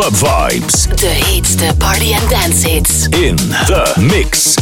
Club vibes. The hits, the party and dance hits. In the mix.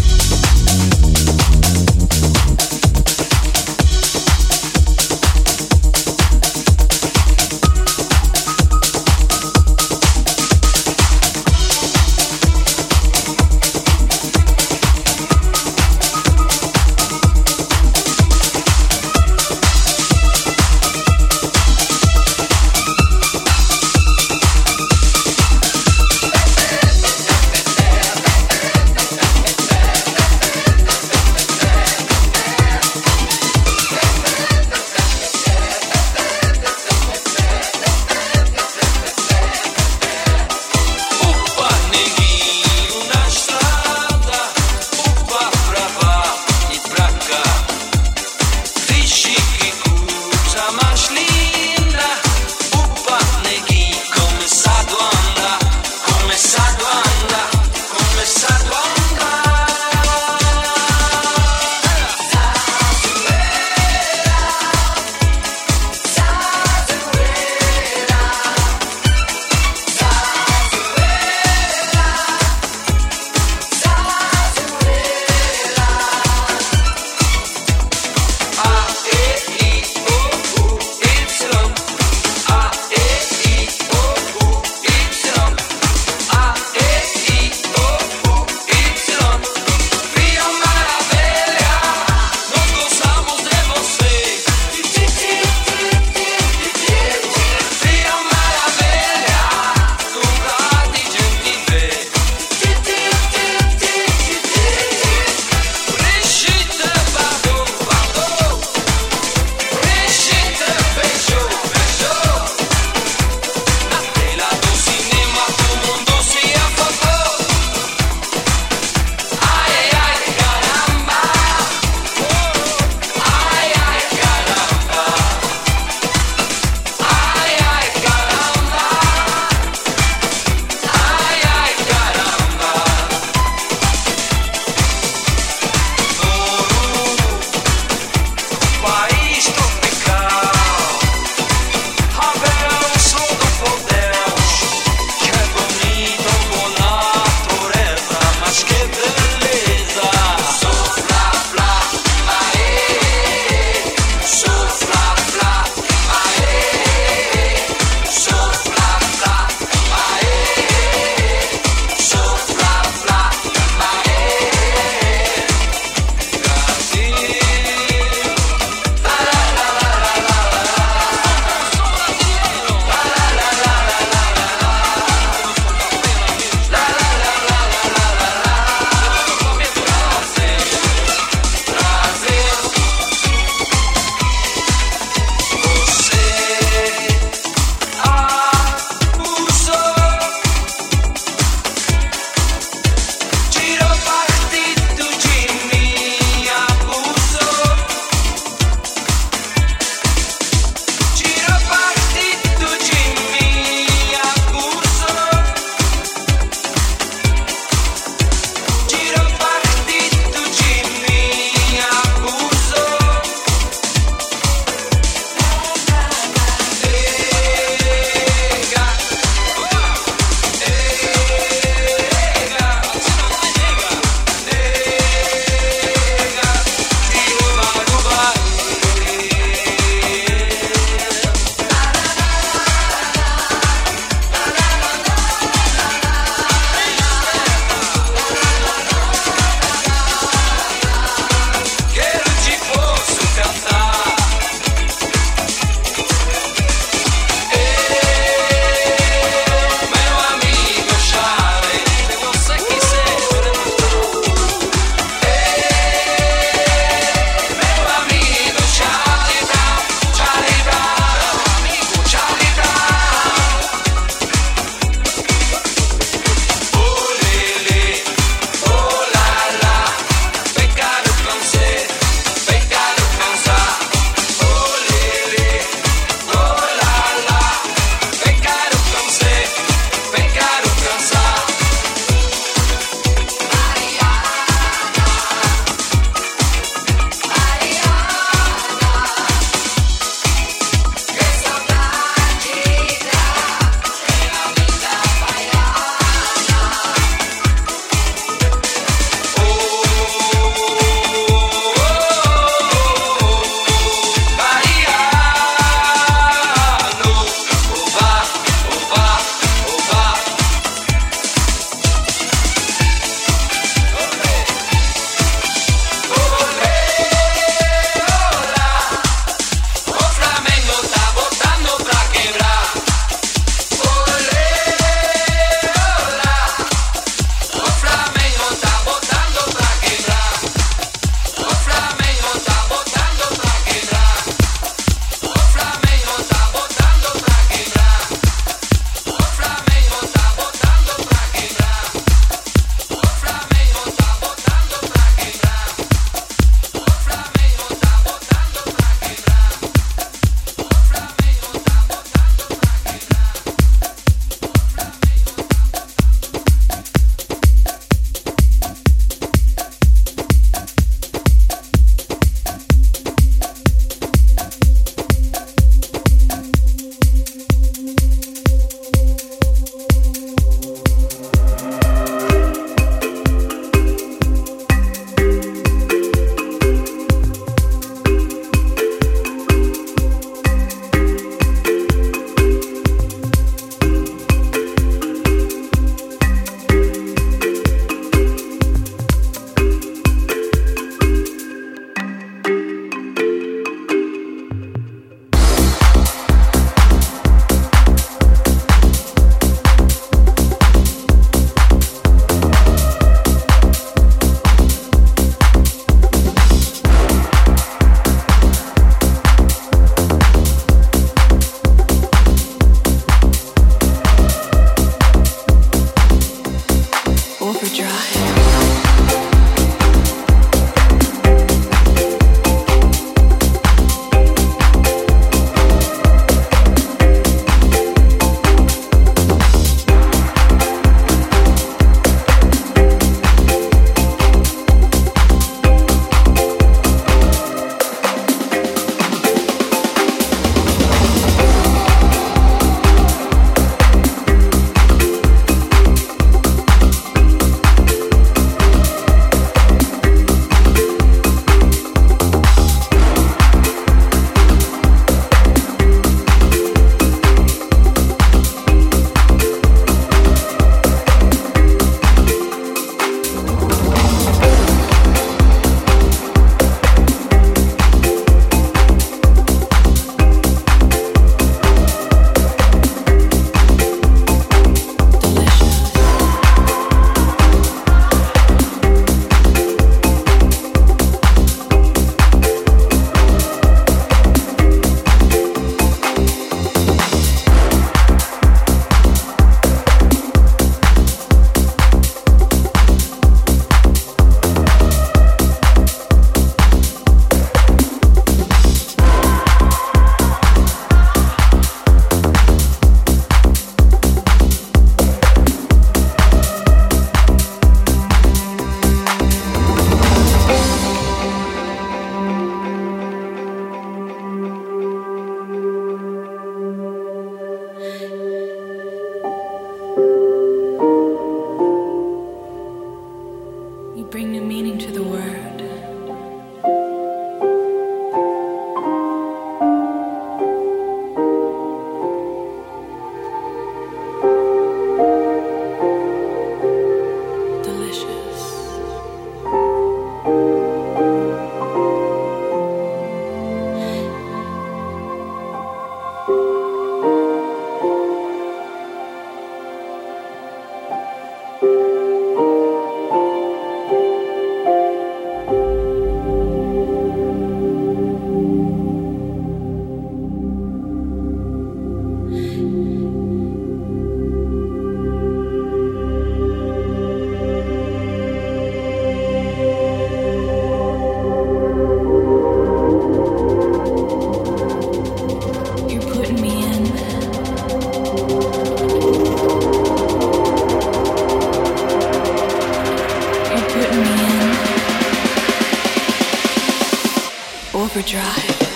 drive.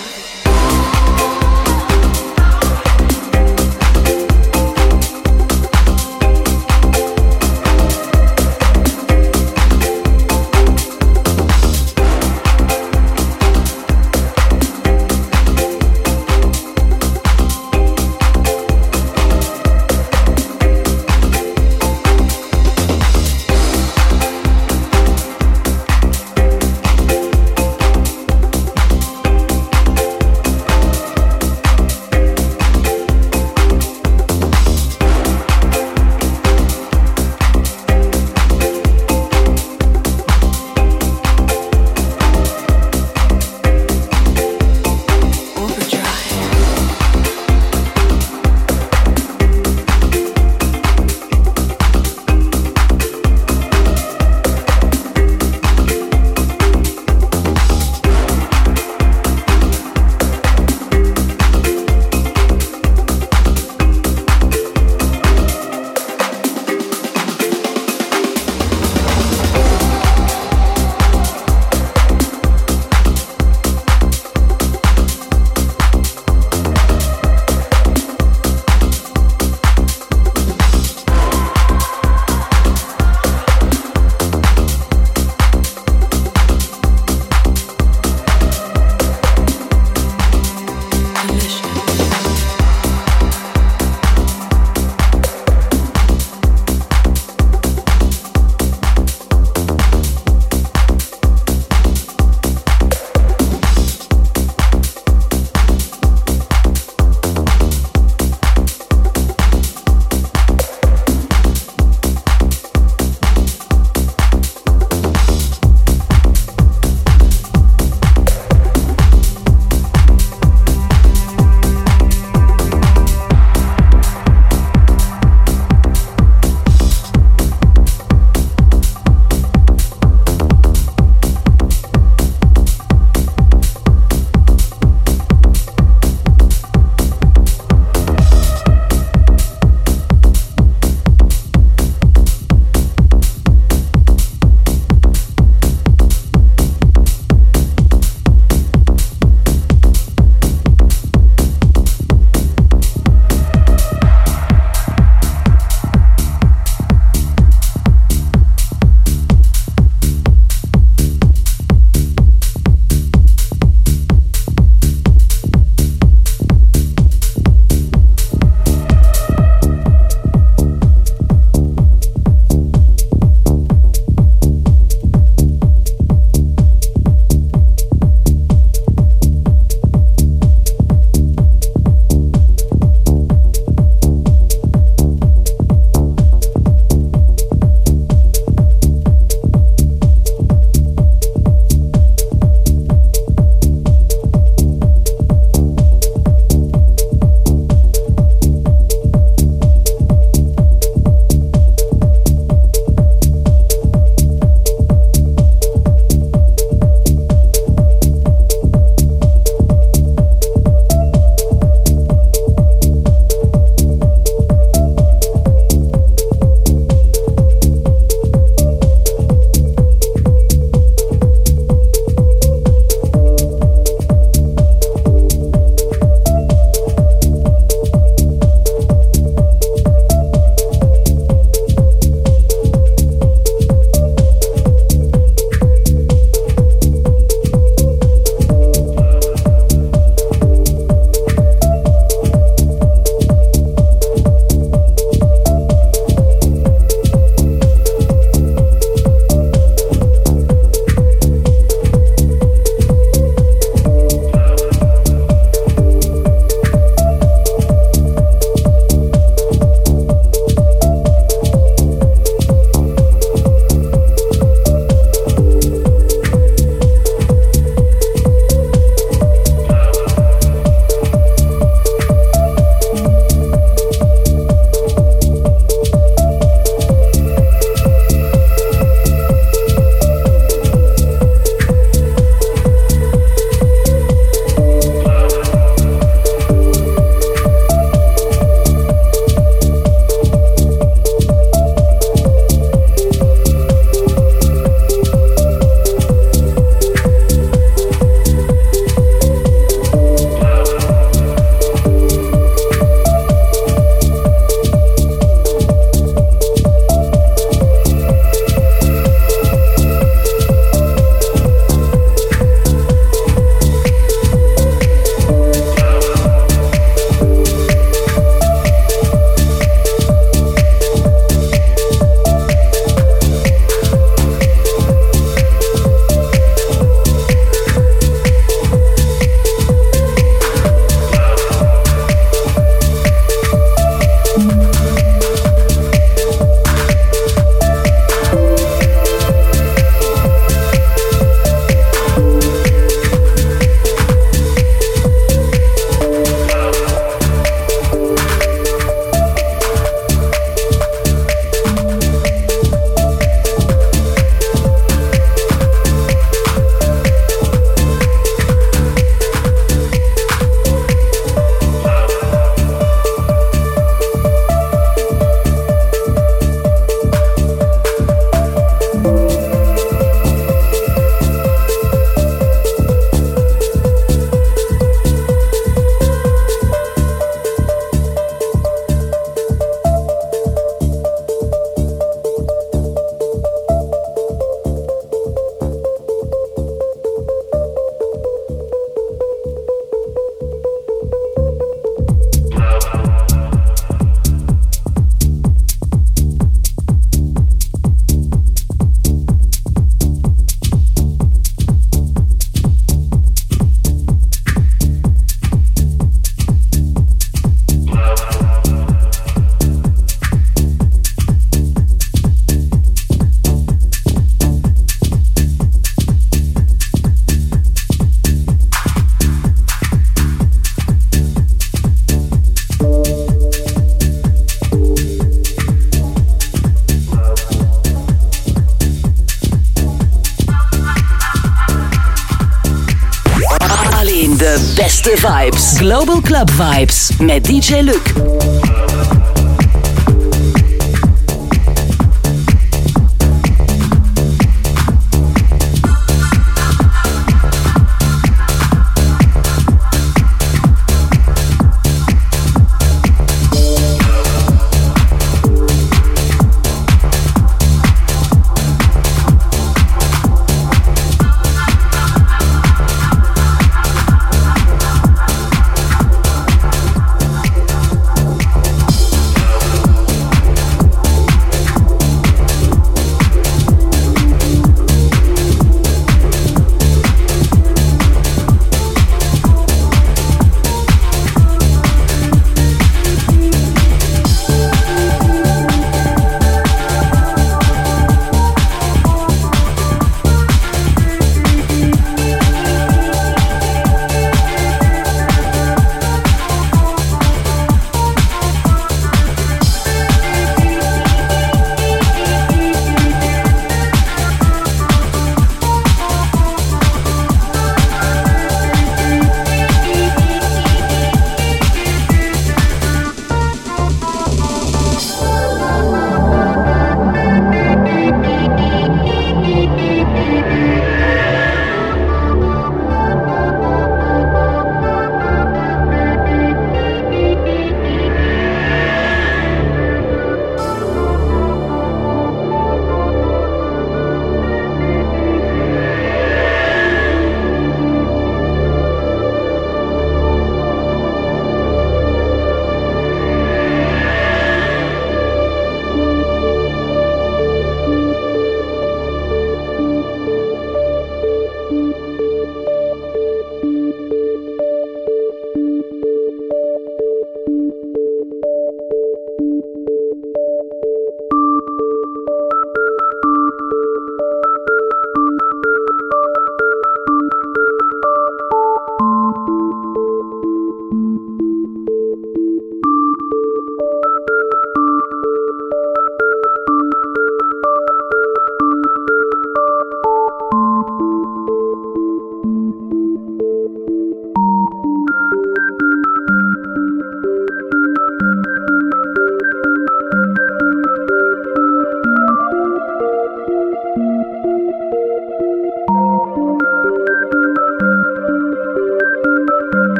It's Vibes. Global Club Vibes met DJ Luke.